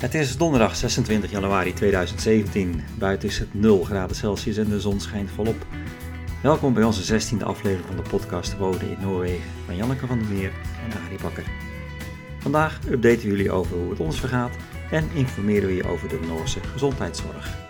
Het is donderdag 26 januari 2017. Buiten is het 0 graden Celsius en de zon schijnt volop. Welkom bij onze 16e aflevering van de podcast Wonen in Noorwegen van Janneke van der Meer en Arie Bakker. Vandaag updaten we jullie over hoe het ons vergaat en informeren we je over de Noorse gezondheidszorg.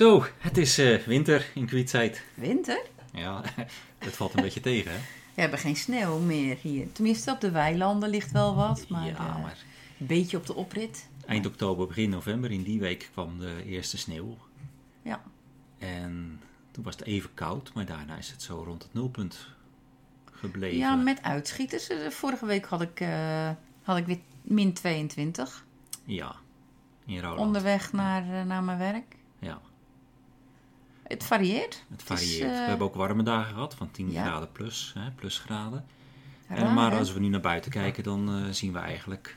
Zo, het is eh, winter in Kwietzijd. Winter? Ja, het valt een beetje tegen, hè? We hebben geen sneeuw meer hier. Tenminste, op de weilanden ligt wel wat, maar, ja, eh, maar een beetje op de oprit. eind oktober, begin november, in die week kwam de eerste sneeuw. Ja. En toen was het even koud, maar daarna is het zo rond het nulpunt gebleven. ja, met uitschieters. Eh, Vorige week had ik, had ik weer min 22 Ja, in onderweg naar, naar mijn werk. Het varieert. het is, varieert. eh, We hebben ook warme dagen gehad, van 10 ja. graden plus, hè, plus graden. En, Raar, maar hè? als we nu naar buiten kijken, dan eh, zien we eigenlijk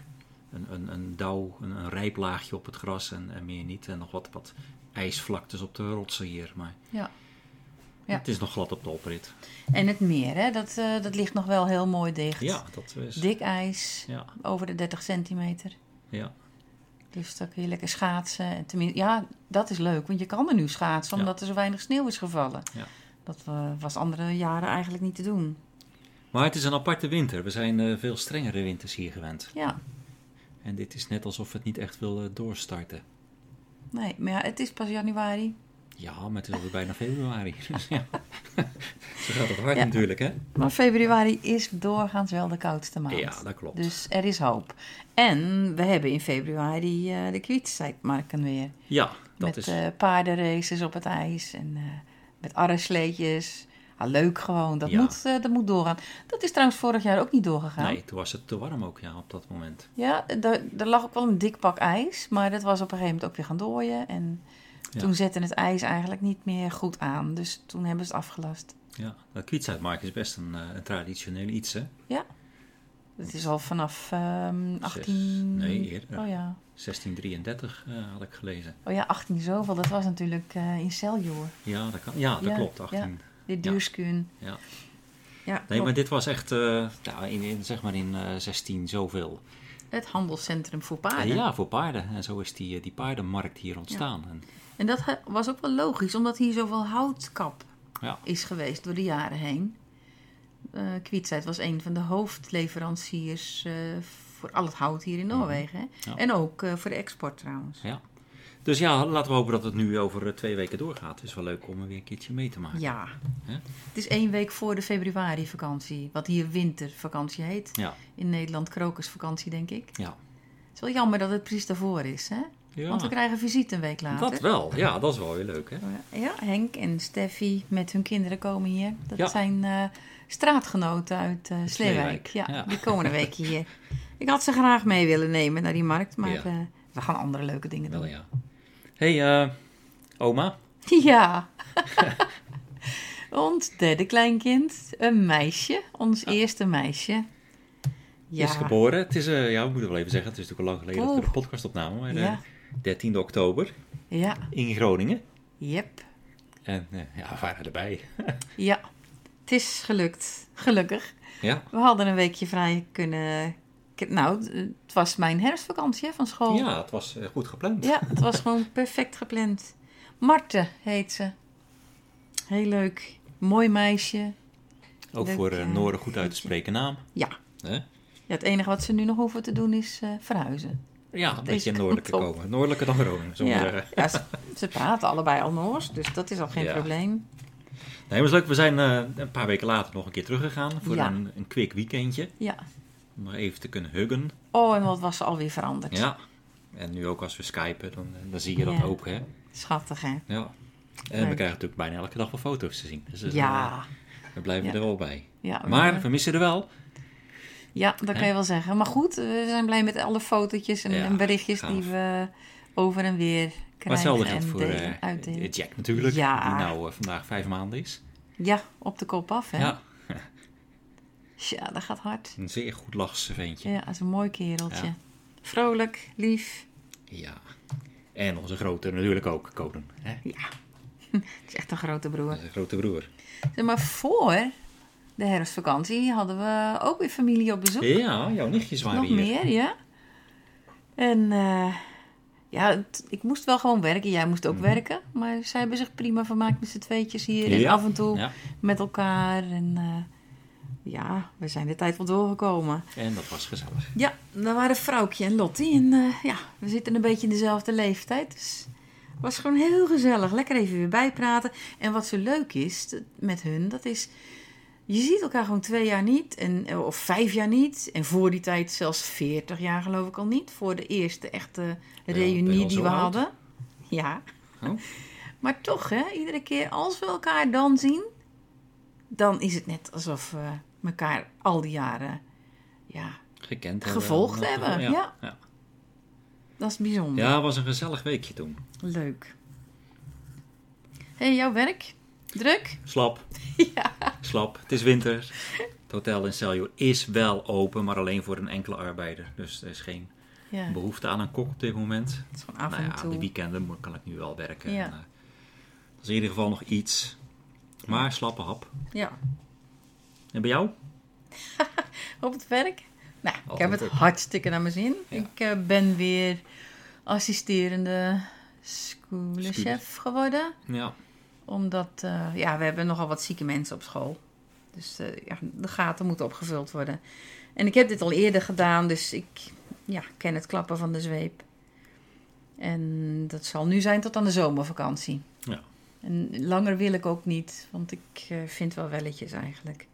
een, een, een dauw, een, een rijplaagje op het gras en, en meer niet. En nog wat, wat ijsvlaktes op de rotsen hier. Maar Ja. Ja. het is nog glad op de oprit. En het meer, hè? Dat, eh, dat ligt nog wel heel mooi dicht. Ja, dat is... Dik ijs, Ja, over de 30 centimeter. ja. Dus dan kun je lekker schaatsen. En tenminste, ja, dat is leuk, want je kan er nu schaatsen omdat er zo weinig sneeuw is gevallen. Ja. Dat eh, was andere jaren eigenlijk niet te doen. Maar het is een aparte winter. We zijn eh, veel strengere winters hier gewend. Ja, En dit is net alsof het niet echt wil eh, doorstarten. nee, maar ja, het is pas januari. Ja, maar het is alweer bijna februari. Dus ja. Zo gaat het hard Ja. natuurlijk, hè? Maar februari is doorgaans wel de koudste maand. Ja, dat klopt. Dus er is hoop. En we hebben in februari eh, de kwietzijdmarken weer. ja, dat met is... eh, paardenraces op het ijs en eh, met arresleetjes. Ah, leuk gewoon, dat, Ja. moet, dat moet doorgaan. Dat is trouwens vorig jaar ook niet doorgegaan. Nee, toen was het te warm ook, ja, op dat moment. Ja, er, er lag ook wel een dik pak ijs, maar dat was op een gegeven moment ook weer gaan dooien. En Ja. toen zette het ijs eigenlijk niet meer goed aan, dus toen hebben ze het afgelast. Ja, dat kwietzijdmark is best een, eh, een traditioneel iets, hè? Het is al vanaf ehm Zes- 18... nee, eerder. Oh ja. 1633 eh, had ik gelezen. Oh ja, 18 zoveel, dat was natuurlijk eh, in Celjoor. Ja, dat, kan, ja, dat Ja, klopt. 18. De Ja. duurskun. Ja. Ja, Nee, maar dit was echt, nou, in, in, zeg maar in eh 16 zoveel. Het handelscentrum voor paarden. Ja, voor paarden. En zo is die, eh, die paardenmarkt hier ontstaan. En, En dat was ook wel logisch, omdat hier zoveel houtkap Ja. is geweest door de jaren heen. Kwietzijd was een van de hoofdleveranciers eh, voor al het hout hier in Noorwegen. Hè? Ja. En ook voor de export trouwens. ja. Dus ja, laten we hopen dat het nu over eh, twee weken doorgaat. Het is wel leuk om er weer een keertje mee te maken. Ja. Het is één week voor de februari-vakantie, wat hier wintervakantie heet. Ja, In Nederland krokusvakantie, denk ik. ja. Het is wel jammer dat het precies daarvoor is, hè? ja. Want we krijgen visite een week later. dat wel. Ja, dat is wel weer leuk, hè? Ja, Henk en Steffi met hun kinderen komen hier. Dat Ja. zijn eh, straatgenoten uit eh Sleewijk. Ja, ja. die komen een weekje hier. Ik had ze graag mee willen nemen naar die markt, maar we gaan andere leuke dingen doen. Wel ja. Hey, eh, oma. Ja. ons derde kleinkind, een meisje, ons eerste meisje. Ja, is geboren. Het is, eh, ja, we moeten wel even zeggen, het is natuurlijk al lang geleden dat we de podcast opnamen. Maar Ja. de 13e oktober ja, in Groningen. yep. En eh, ja, we waren erbij. Ja, het is gelukt, gelukkig. ja. We hadden een weekje vrij kunnen... Nou, het was mijn herfstvakantie hè, van school. ja, het was eh, goed gepland. Ja, het was gewoon perfect gepland. Marte heet ze. Heel leuk. Mooi meisje. Ook Leuk, voor uh, eh, Noren goed uit te spreken naam. Ja. Hè? ja. Het enige wat ze nu nog hoeven te doen is eh, verhuizen. Ja, een Deze beetje noordelijker komen. Noordelijker dan Groningen, Ja, zeggen. ja ze, ze praten allebei al Noors, dus dat is al geen Ja. probleem. Nee, maar is leuk. We zijn eh, een paar weken later nog een keer teruggegaan voor Ja. een, een quick weekendje. Ja. Om nog even te kunnen huggen. Oh, en wat was ze alweer veranderd. Ja. En nu ook als we skypen, dan, dan zie je dat Ja. ook, hè. Schattig, hè? Ja. En we krijgen natuurlijk bijna elke dag wel foto's te zien. Dus eh, Ja. we blijven Ja. er wel bij. ja Maar we missen er wel. Ja, dat kan je wel zeggen. Maar goed, we zijn blij met alle fotootjes en, Ja, en berichtjes gaaf. die we over en weer Maar krijgen hetzelfde en geldt voor eh, uitdelen. Jack natuurlijk. Ja. Die nou eh, vandaag vijf maanden is. Ja, op de kop af, hè? Ja, Ja, dat gaat hard. een zeer goed lachse ventje. Ja, dat is een mooi kereltje. Ja. Vrolijk, lief. Ja. En onze grote natuurlijk ook, Conan. Hè? Ja, het is echt een grote broer. Dat is een grote broer. Zeg maar voor de herfstvakantie hadden we ook weer familie op bezoek. Ja, jouw nichtjes waren Nog hier. meer, ja. En eh, ja, het- ik moest wel gewoon werken. Jij moest ook Mhm. werken. Maar zij hebben zich prima vermaakt met z'n tweetjes hier. En Ja. af en toe Ja, met elkaar. En eh, ja, we zijn de tijd wel doorgekomen. en dat was gezellig. Ja, daar waren Vrouwtje en Lottie. En eh, ja, we zitten een beetje in dezelfde leeftijd. Dus het was gewoon heel gezellig. Lekker even weer bijpraten. En wat zo leuk is met hun, dat is... Je ziet elkaar gewoon twee jaar niet, en, eh, of vijf jaar niet. En voor die tijd zelfs veertig jaar geloof ik al niet. Voor de eerste echte reunie die we oud? hadden. Ja. Oh. Maar toch, hè, iedere keer als we elkaar dan zien... dan is het net alsof we elkaar al die jaren... Ja, Gekend hebben. Gevolgd hebben, Ja. ja. ja. dat is bijzonder. Ja, het was een gezellig weekje toen. Leuk. hey, jouw werk? Druk? Slap. Ja. Slap. Het is winter. Het hotel in Celjo is wel open, maar alleen voor een enkele arbeider. Dus er is geen Ja, het behoefte aan een kok op dit moment. is gewoon af nou en ja, toe. de weekenden kan ik nu wel werken. Ja. En, eh, dat is in ieder geval nog iets. Maar slappe hap. Ja, En bij jou? op het werk? Nou, ik heb het hartstikke naar mijn zin. Ja. Ik eh, ben weer assisterende schoolchef geworden. Ja. Omdat, eh, ja, we hebben nogal wat zieke mensen op school. Dus eh, ja, de gaten moeten opgevuld worden. En ik heb dit al eerder gedaan, dus ik ja, ken het klappen van de zweep. En dat zal nu zijn tot aan de zomervakantie. Ja. En langer wil ik ook niet, want ik eh, vind wel welletjes eigenlijk.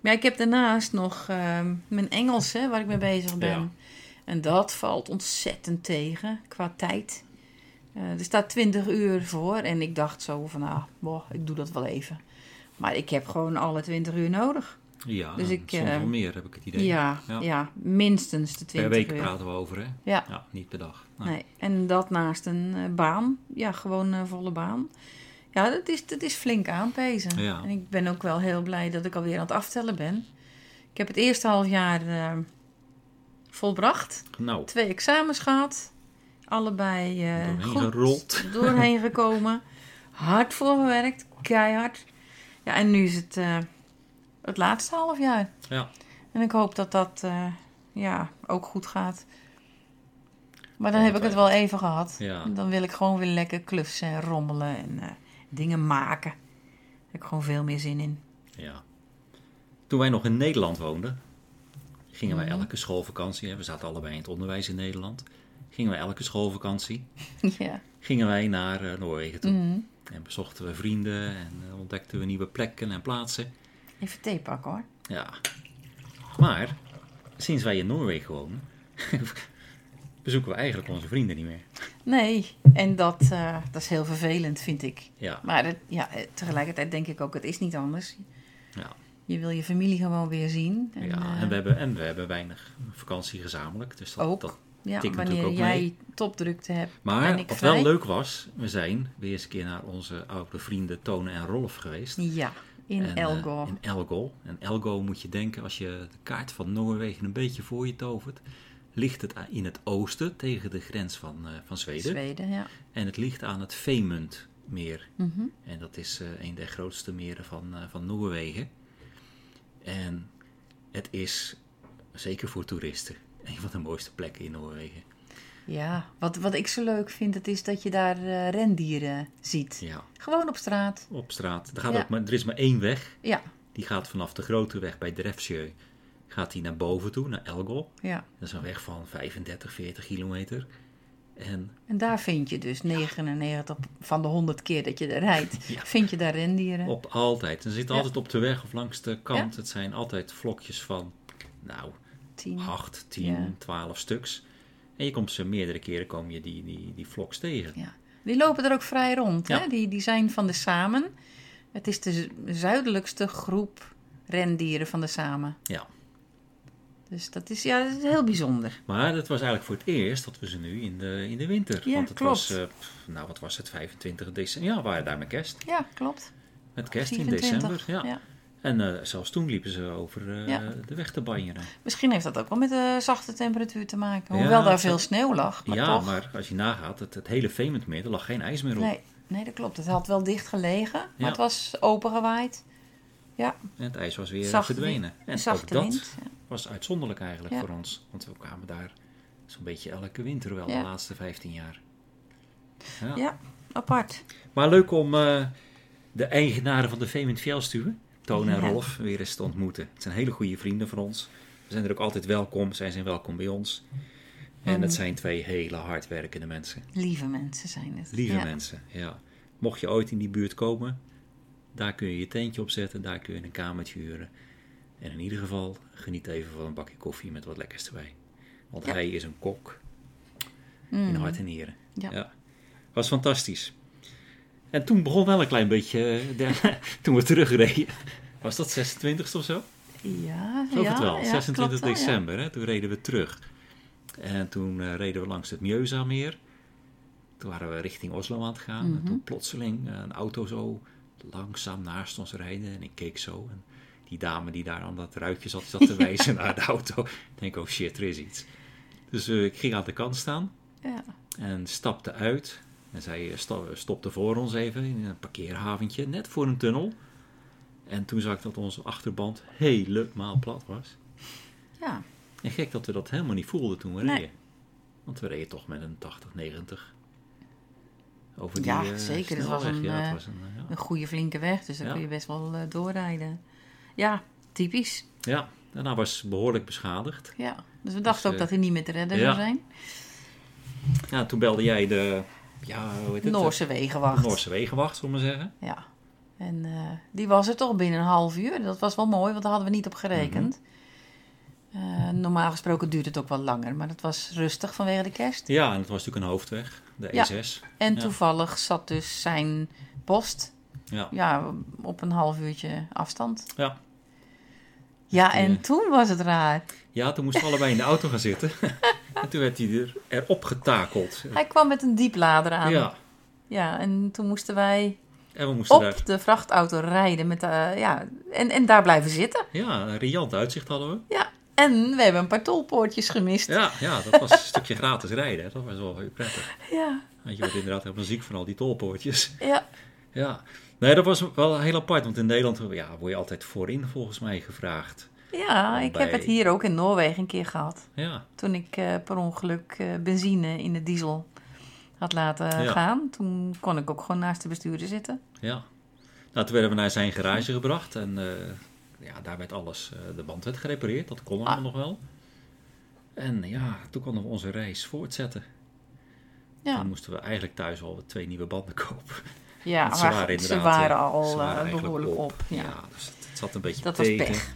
Maar ja, ik heb daarnaast nog ehm, mijn Engels, hè, waar ik mee bezig ben. Ja. En dat valt ontzettend tegen qua tijd. Eh, er staat 20 uur voor en ik dacht zo van, ah, boh, ik doe dat wel even. Maar ik heb gewoon alle 20 uur nodig. Ja, Dus ik, soms eh, wel meer heb ik het idee. Ja, Ja. ja. minstens de 20 Per week uur. praten we over, hè? Ja. Ja, niet per dag. Nee. Nee. En dat naast een eh, baan. Ja, gewoon een volle baan. Ja, dat is, dat is flink aanpezen. Ja. En ik ben ook wel heel blij dat ik alweer aan het aftellen ben. Ik heb het eerste half jaar eh, volbracht. Nou, Twee examens gehad. Allebei eh, Doorheen goed gerold. doorheen gekomen. Hard voor gewerkt. Keihard. Ja, en nu is het eh, het laatste half jaar. ja. En ik hoop dat dat ja, ook goed gaat. Maar dan heb ik het wel even gehad. Ja. Dan wil ik gewoon weer lekker klussen en rommelen en dingen maken. Daar heb ik gewoon veel meer zin in. Ja. Toen wij nog in Nederland woonden, gingen wij Mhm. elke schoolvakantie, hè, we zaten allebei in het onderwijs in Nederland, gingen wij elke schoolvakantie, ja. gingen wij naar eh, Noorwegen toe. Mhm. En bezochten we vrienden en eh, ontdekten we nieuwe plekken en plaatsen. Even thee pakken hoor. Ja. Maar, sinds wij in Noorwegen wonen, bezoeken we eigenlijk onze vrienden niet meer. Nee, en dat, eh, dat is heel vervelend vind ik. Ja, Maar ja, eh, tegelijkertijd denk ik ook, het is niet anders. ja, Je wil je familie gewoon weer zien. En, ja. eh, En, we hebben, en we hebben weinig vakantie gezamenlijk. Dus dat, Ook. dat- ja, tikt natuurlijk ook jij mee. topdrukte hebt. Maar wat vrij. wel leuk was, we zijn weer eens een keer naar onze oude vrienden Tone en Rolf geweest. Ja, in En, eh, in Elgo. En Elgo moet je denken, als je de kaart van Noorwegen een beetje voor je tovert, ligt het in het oosten tegen de grens van, eh, van Zweden. Zweden, ja. En het ligt aan het Femundmeer. Mhm. En dat is eh, een der grootste meren van, eh, van Noorwegen. En het is, zeker voor toeristen, een van de mooiste plekken in Noorwegen. Ja, wat, wat ik zo leuk vind, het is dat je daar rendieren ziet. Ja, Gewoon op straat. op straat. Er, gaat Ja. ook maar, er is maar één weg. Ja, Die gaat vanaf de grote weg bij Drefsjö. Gaat die naar boven toe, naar Elgol. ja. Dat is een weg van 35, 40 kilometer. En En daar vind je dus 99 van de 100 keer dat je er rijdt, Ja. vind je daar rendieren. op altijd. Ze zitten altijd op de weg of langs de kant. Het zijn altijd vlokjes van, nou, 10. 8, 10, Ja. 12 stuks. En je komt ze meerdere keren kom je die, die, die vloks tegen. Ja. Die lopen er ook vrij rond. Hè? Die, die zijn van de Samen. Het is de zuidelijkste groep rendieren van de Samen. Ja. Dus dat is, ja, dat is heel bijzonder. Maar het was eigenlijk voor het eerst dat we ze nu in de, in de winter. Ja, Want het klopt. was, eh, nou wat was het, 25 december. Ja, we waren daar met kerst. Ja, klopt. Met kerst in 24. december. Ja. ja. En eh, zelfs toen liepen ze over eh, Ja. de weg te banjeren. Misschien heeft dat ook wel met de zachte temperatuur te maken. Hoewel daar veel sneeuw lag. Maar ja, toch. maar als je nagaat, het, het hele Veementmeer, er lag geen ijs meer op. Nee, nee, dat klopt. Het had wel dicht gelegen, maar het was opengewaaid. Ja, En het ijs was weer Zachte verdwenen. En ook zachte dat wind. Ja. was uitzonderlijk eigenlijk Ja. voor ons. Want we kwamen daar zo'n beetje elke winter wel de laatste 15 jaar. Ja. Ja, apart. Maar leuk om eh, de eigenaren van de Veement Fjellstuwe, Toon en. Rolf, weer eens te ontmoeten. Het zijn hele goede vrienden van ons. We zijn er ook altijd welkom. Zij zijn welkom bij ons. En het zijn twee hele hardwerkende mensen. Lieve mensen zijn het. Lieve mensen, ja. Mocht je ooit in die buurt komen, daar kun je je tentje opzetten, daar kun je een kamertje huren. En in ieder geval geniet even van een bakje koffie met wat lekkers erbij. Want Ja. hij is een kok in Mm. hart en nieren. Ja. Was fantastisch. En toen begon wel een klein beetje, eh, de- toen we terugreden. Was dat 26 of zo? Ja, Geloof ja, het wel, ja, 26 klopt wel, ja. december. Hè? Toen reden we terug. En toen eh, reden we langs het Mjeuzameer. Toen waren we richting Oslo aan het gaan. En Mhm. toen plotseling eh, een auto zo langzaam naast ons rijden. En ik keek zo. En die dame die daar aan dat ruitje zat, zat te wijzen naar de auto. Ik denk, oh shit, er is iets. Dus eh, ik ging aan de kant staan Ja. en stapte uit. En zij eh, stopte voor ons even in een parkeerhaventje, net voor een tunnel. En toen zag ik dat onze achterband helemaal plat was. ja. En gek dat we dat helemaal niet voelden toen we Nee. reden. Want we reden toch met een 80, 90. Over die Ja, eh, zeker. Het was een, ja, het eh, was een, eh, ja. Een goede flinke weg, dus daar kun je best wel doorrijden. Ja, typisch. ja, daarna was behoorlijk beschadigd. Ja. Dus we dachten Dus, ook eh, dat hij niet meer te redden zou zijn. Ja, toen belde jij de, ja, hoe heet het? Noorse De wegenwacht. Noorse wegenwacht, zullen we maar zeggen. Ja. En die was er toch binnen een half uur. Dat was wel mooi, want daar hadden we niet op gerekend. Mhm. Eh, normaal gesproken duurt het ook wel langer, maar dat was rustig vanwege de kerst. Ja, en het was natuurlijk een hoofdweg, de Ja. E6. En Ja. toevallig zat dus zijn post Ja, ja, op een half uurtje afstand. ja. Ja, en eh, toen was het raar. Ja, toen moesten we allebei in de auto gaan zitten. en toen werd hij er, erop getakeld. Hij kwam met een dieplader aan. Ja, Ja, en toen moesten wij en we moesten op daar... de vrachtauto rijden. Met, ja, en, en daar blijven zitten. Ja, een riant uitzicht hadden we. Ja, en we hebben een paar tolpoortjes gemist. Ja, ja, dat was een stukje gratis rijden. hè. Dat was wel heel prettig. Ja, Want je wordt inderdaad helemaal ziek van al die tolpoortjes. ja. Ja, nee, dat was wel heel apart. Want in Nederland ja, word je altijd voorin volgens mij gevraagd. ja ik heb het hier ook in Noorwegen een keer gehad. Ja, Toen ik eh, per ongeluk eh, benzine in de diesel had laten Ja. gaan. Toen kon ik ook gewoon naast de bestuurder zitten. ja. Nou, toen werden we naar zijn garage gebracht. En eh, ja, daar werd alles... eh, de band werd gerepareerd. Dat kon allemaal Ah. nog wel. En ja, toen konden we onze reis voortzetten. Ja, Toen moesten we eigenlijk thuis al twee nieuwe banden kopen. ja Want maar ze waren ze inderdaad... waren eh, al ze waren eh, eigenlijk behoorlijk op. Ja, ja. dus het, het zat een beetje Dat was pech.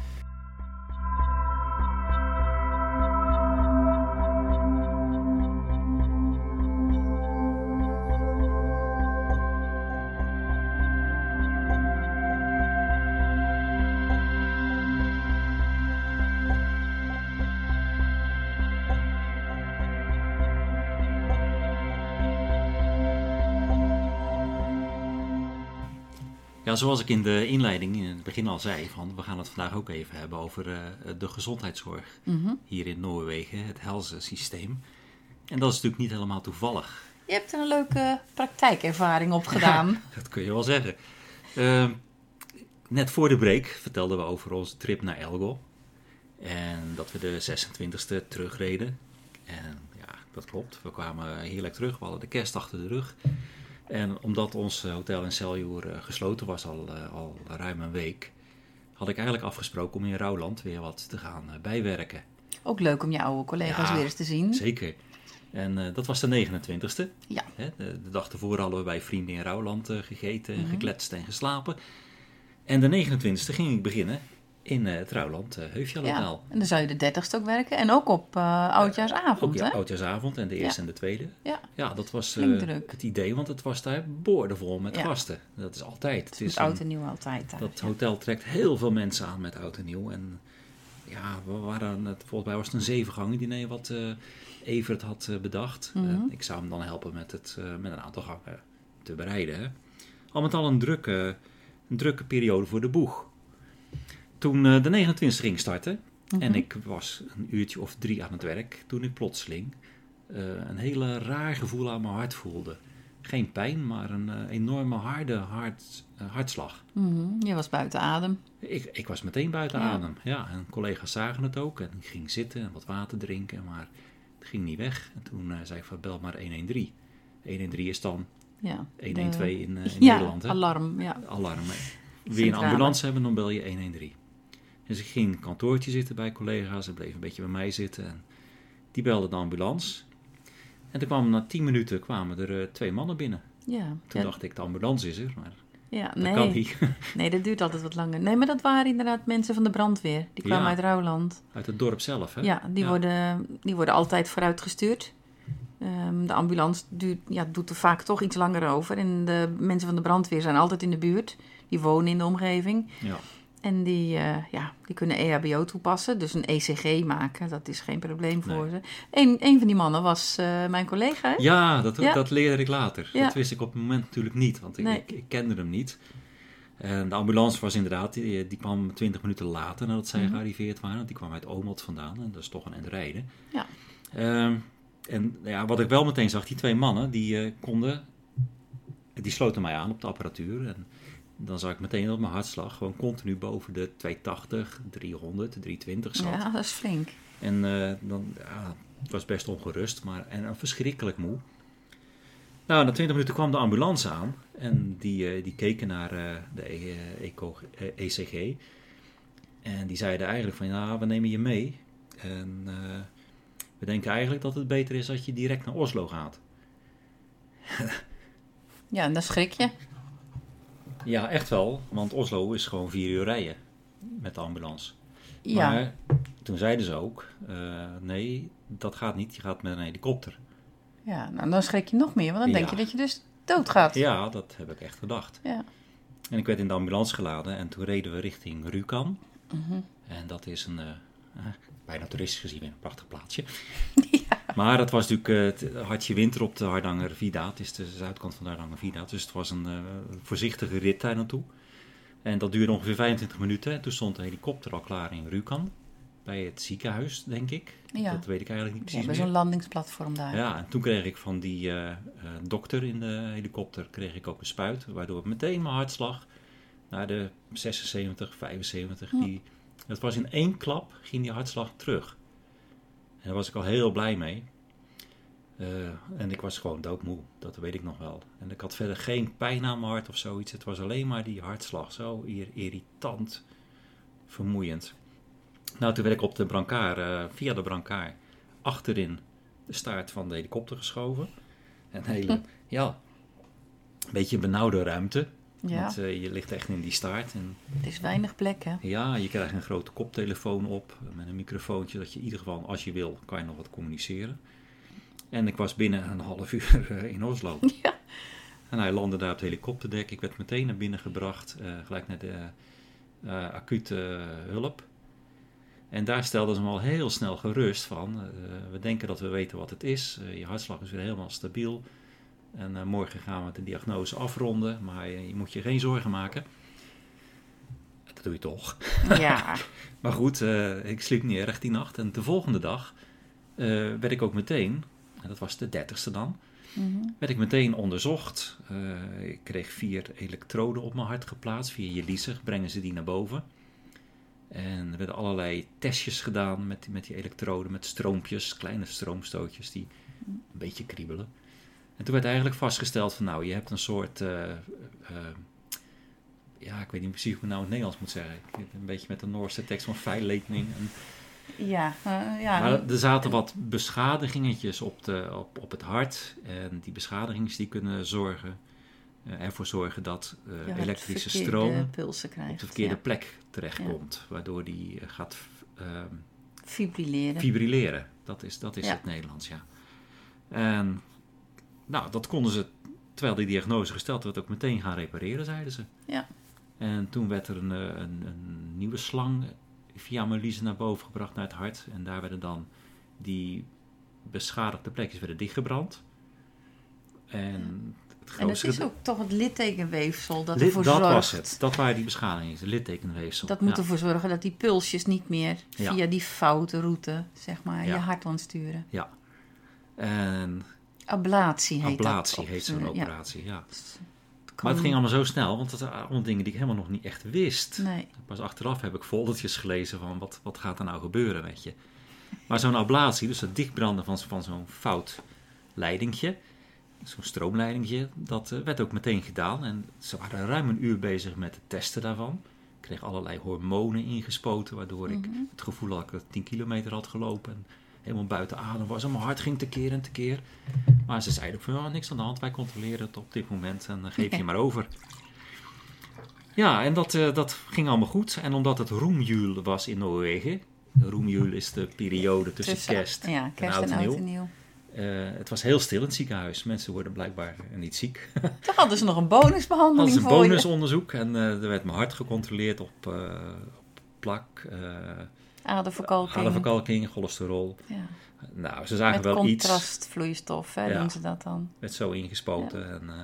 Ja, zoals ik in de inleiding in het begin al zei, van, we gaan het vandaag ook even hebben over eh, de gezondheidszorg Mhm. hier in Noorwegen, het helsensysteem. En dat is natuurlijk niet helemaal toevallig. Je hebt er een leuke praktijkervaring op gedaan. Dat kun je wel zeggen. Ehm, net voor de break vertelden we over onze trip naar Elgo. En dat we de 26e terugreden. En ja, dat klopt. We kwamen heerlijk terug. We hadden de kerst achter de rug. En omdat ons hotel in Seljord eh, gesloten was al, eh, al ruim een week... had ik eigenlijk afgesproken om in Rouwland weer wat te gaan eh, bijwerken. Ook leuk om je oude collega's Ja, weer eens te zien. Zeker. En eh, dat was de 29e. Ja. Hè, de, de dag ervoor hadden we bij vrienden in Rouwland eh, gegeten, en Mhm. gekletst en geslapen. En de 29e ging ik beginnen in eh, het Rouwland uh, Heufjallotaal. Ja, en dan zou je de 30ste ook werken. En ook op eh oudjaarsavond, Ook ja, hè? oudjaarsavond en de eerste en de tweede. Ja, Ja, dat was eh, het idee, want het was daar boordevol met gasten. Dat is altijd. Het het is oud en nieuw altijd daar. dat hotel trekt heel veel mensen aan met oud en nieuw. En ja, we waren, het- volgens mij was het een zevengangen diner wat eh, Evert had eh, bedacht. Mhm. Eh, ik zou hem dan helpen met, het, eh, met een aantal gangen te bereiden. Hè. Al met al een drukke, een drukke periode voor de boeg. Toen eh, de 29 ging starten en Mhm. ik was een uurtje of drie aan het werk, toen ik plotseling eh, een hele raar gevoel aan mijn hart voelde. Geen pijn, maar een eh, enorme harde hart, hartslag. Mhm. Je was buiten adem. Ik, ik was meteen buiten Ja. adem. Ja, en collega's zagen het ook. En ik ging zitten en wat water drinken, maar het ging niet weg. En toen zei ik van bel maar 113. 113 is dan Ja. 112 De- in, in ja, Nederland. Hè? alarm. Ja. Alarm. Wil je een ambulance hebben, dan bel je 113. Dus ik ging in een kantoortje zitten bij collega's. Ze bleven een beetje bij mij zitten. En die belden de ambulance. En toen kwamen na 10 minuten kwamen er eh, twee mannen binnen. Ja. Toen ja, dacht ik, de ambulance is er, maar ja, dat nee. kan niet. nee, dat duurt altijd wat langer. Nee, maar dat waren inderdaad mensen van de brandweer. Die kwamen Ja. uit Rouwland. Uit het dorp zelf, hè? Ja, die, Ja. Worden, die worden altijd vooruitgestuurd. Ehm, de ambulance duurt, ja, doet er vaak toch iets langer over. En de mensen van de brandweer zijn altijd in de buurt. Die wonen in de omgeving. Ja. En die, eh, ja, die kunnen EHBO toepassen. Dus een ECG maken, dat is geen probleem voor ze. Een, een van die mannen was eh, mijn collega. hè? Ja, dat, Ja. dat leerde ik later. Ja. Dat wist ik op het moment natuurlijk niet, want ik, Nee. ik, ik kende hem niet. En de ambulance was inderdaad, die, die kwam 20 minuten later nadat zij Mhm. gearriveerd waren. Want die kwam uit Omelt vandaan en dat is toch een eind rijden. Ja. Ehm, en ja, wat ik wel meteen zag, die twee mannen, die eh, konden, die sloten mij aan op de apparatuur. En dan zag ik meteen dat mijn hartslag gewoon continu boven de 280, 300, 320 zat. Ja, dat is flink. En eh, dan, ja, het was best ongerust, maar en, en verschrikkelijk moe. Nou, na 20 minuten kwam de ambulance aan en die, eh, die keken naar eh, de E- eh, eco, eh, ECG. En die zeiden eigenlijk van, ja, we nemen je mee. En eh, we denken eigenlijk dat het beter is dat je direct naar Oslo gaat. Ja, en dan schrik je. Ja, echt wel, want Oslo is gewoon vier uur rijden met de ambulance. Ja, Maar toen zeiden ze ook, eh, nee, dat gaat niet, je gaat met een helikopter. ja nou, dan schrik je nog meer. Want dan denk Ja. je dat je dus doodgaat. Ja, dat heb ik echt gedacht. Ja. En ik werd in de ambulance geladen en toen reden we richting Rjukan. Mhm. En dat is een, eh, eh, bijna toeristisch gezien, een prachtig plaatsje. Maar het was natuurlijk eh, het hartje winter op de Hardanger Vida. Het is de zuidkant van de Hardanger Vida. Dus het was een eh, voorzichtige rit daar naartoe. En dat duurde ongeveer 25 minuten. En toen stond de helikopter al klaar in Rjukan. Bij het ziekenhuis, denk ik. Ja. Dat weet ik eigenlijk niet precies hebben meer. zo'n landingsplatform daar. Ja, en toen kreeg ik van die eh, dokter in de helikopter kreeg ik ook een spuit, waardoor meteen mijn hartslag naar de 76, 75, Hm. die, dat was in één klap, ging die hartslag terug. En daar was ik al heel blij mee. Eh, en ik was gewoon doodmoe, dat weet ik nog wel. En ik had verder geen pijn aan mijn hart of zoiets. Het was alleen maar die hartslag, zo ir- irritant, vermoeiend. Nou, toen werd ik op de brancard, eh, via de brancard, achterin de staart van de helikopter geschoven. Een hele, ja, een beetje benauwde ruimte. Ja, Want eh, je ligt echt in die staart. En het is weinig plek, hè? ja, je krijgt een grote koptelefoon op met een microfoontje. Dat je in ieder geval, als je wil, kan je nog wat communiceren. En ik was binnen een half uur eh, in Oslo. Ja. En hij landde daar op het helikopterdek. Ik werd meteen naar binnen gebracht, eh, gelijk naar de eh, acute eh, hulp. En daar stelden ze me al heel snel gerust van. eh, we denken dat we weten wat het is. Eh, je hartslag is weer helemaal stabiel. En eh, morgen gaan we de diagnose afronden. Maar je, je moet je geen zorgen maken. Dat doe je toch. Ja, Maar goed, eh, ik sliep niet erg die nacht. En de volgende dag eh, werd ik ook meteen, en dat was de dertigste dan, Mhm. werd ik meteen onderzocht. Eh, ik kreeg vier elektroden op mijn hart geplaatst. Via je liezer brengen ze die naar boven. En er werden allerlei testjes gedaan met, die- met die elektroden, met stroompjes, kleine stroomstootjes die een beetje kriebelen. En toen werd eigenlijk vastgesteld van nou, je hebt een soort, eh, eh, ja, ik weet niet precies hoe ik het nou in het Nederlands moet zeggen. Een beetje met de Noorse tekst van feillekening. En ja, eh, ja. maar er zaten wat beschadigingetjes op, de, op, op het hart. En die beschadigingen die kunnen zorgen, ervoor zorgen dat elektrische stroom krijgt. op de verkeerde ja. plek terechtkomt. Waardoor die gaat ehm, Fibrilleren. fibrilleren. Dat is, dat is het Nederlands, ja. En nou, dat konden ze, terwijl die diagnose gesteld werd, ook meteen gaan repareren, zeiden ze. Ja. En toen werd er een, eh, een, een nieuwe slang via liezen naar boven gebracht naar het hart. En daar werden dan die beschadigde plekjes werden dichtgebrand. En En het grootste is ook toch het littekenweefsel dat Lid- ervoor dat zorgt. was het. Dat waren die beschadigingen, de littekenweefsel. Dat moet ja. ervoor zorgen dat die pulsjes niet meer Ja. via die foute route, zeg maar, Ja. je hart ontsturen. Ja. En Ablatie heet ablatie dat. heet zo'n ja. operatie, ja. Het Maar het ging allemaal zo snel, want dat waren allemaal dingen die ik helemaal nog niet echt wist. Nee. Pas achteraf heb ik foldertjes gelezen van wat, wat gaat er nou gebeuren, weet je. Maar zo'n ablatie, dus het dichtbranden van, van zo'n fout leidingje, zo'n stroomleidingje, dat eh, werd ook meteen gedaan. En ze waren ruim een uur bezig met het testen daarvan. Ik kreeg allerlei hormonen ingespoten, waardoor ik Mhm. het gevoel had dat ik 10 kilometer had gelopen. En helemaal buiten adem was en mijn hart ging tekeer en tekeer. Maar ze zeiden van, ja, niks aan de hand, wij controleren het op dit moment en dan geef je maar over. Ja, en dat, eh, dat ging allemaal goed. En omdat het roemjul was in Noorwegen, roemjul is de periode tussen, Tussen- kerst Ja, kerst en oud en nieuw. eh, het was heel stil in het ziekenhuis. Mensen worden blijkbaar niet ziek. Toen hadden ze nog een bonusbehandeling is een voor je. bonusonderzoek en eh, er werd mijn hart gecontroleerd op, eh, op plak, eh Aderverkalking. aderverkalking, cholesterol. Ja. Nou, ze zagen Met wel iets. contrastvloeistof, hè, Ja. doen ze dat dan. werd zo ingespoten. En, eh,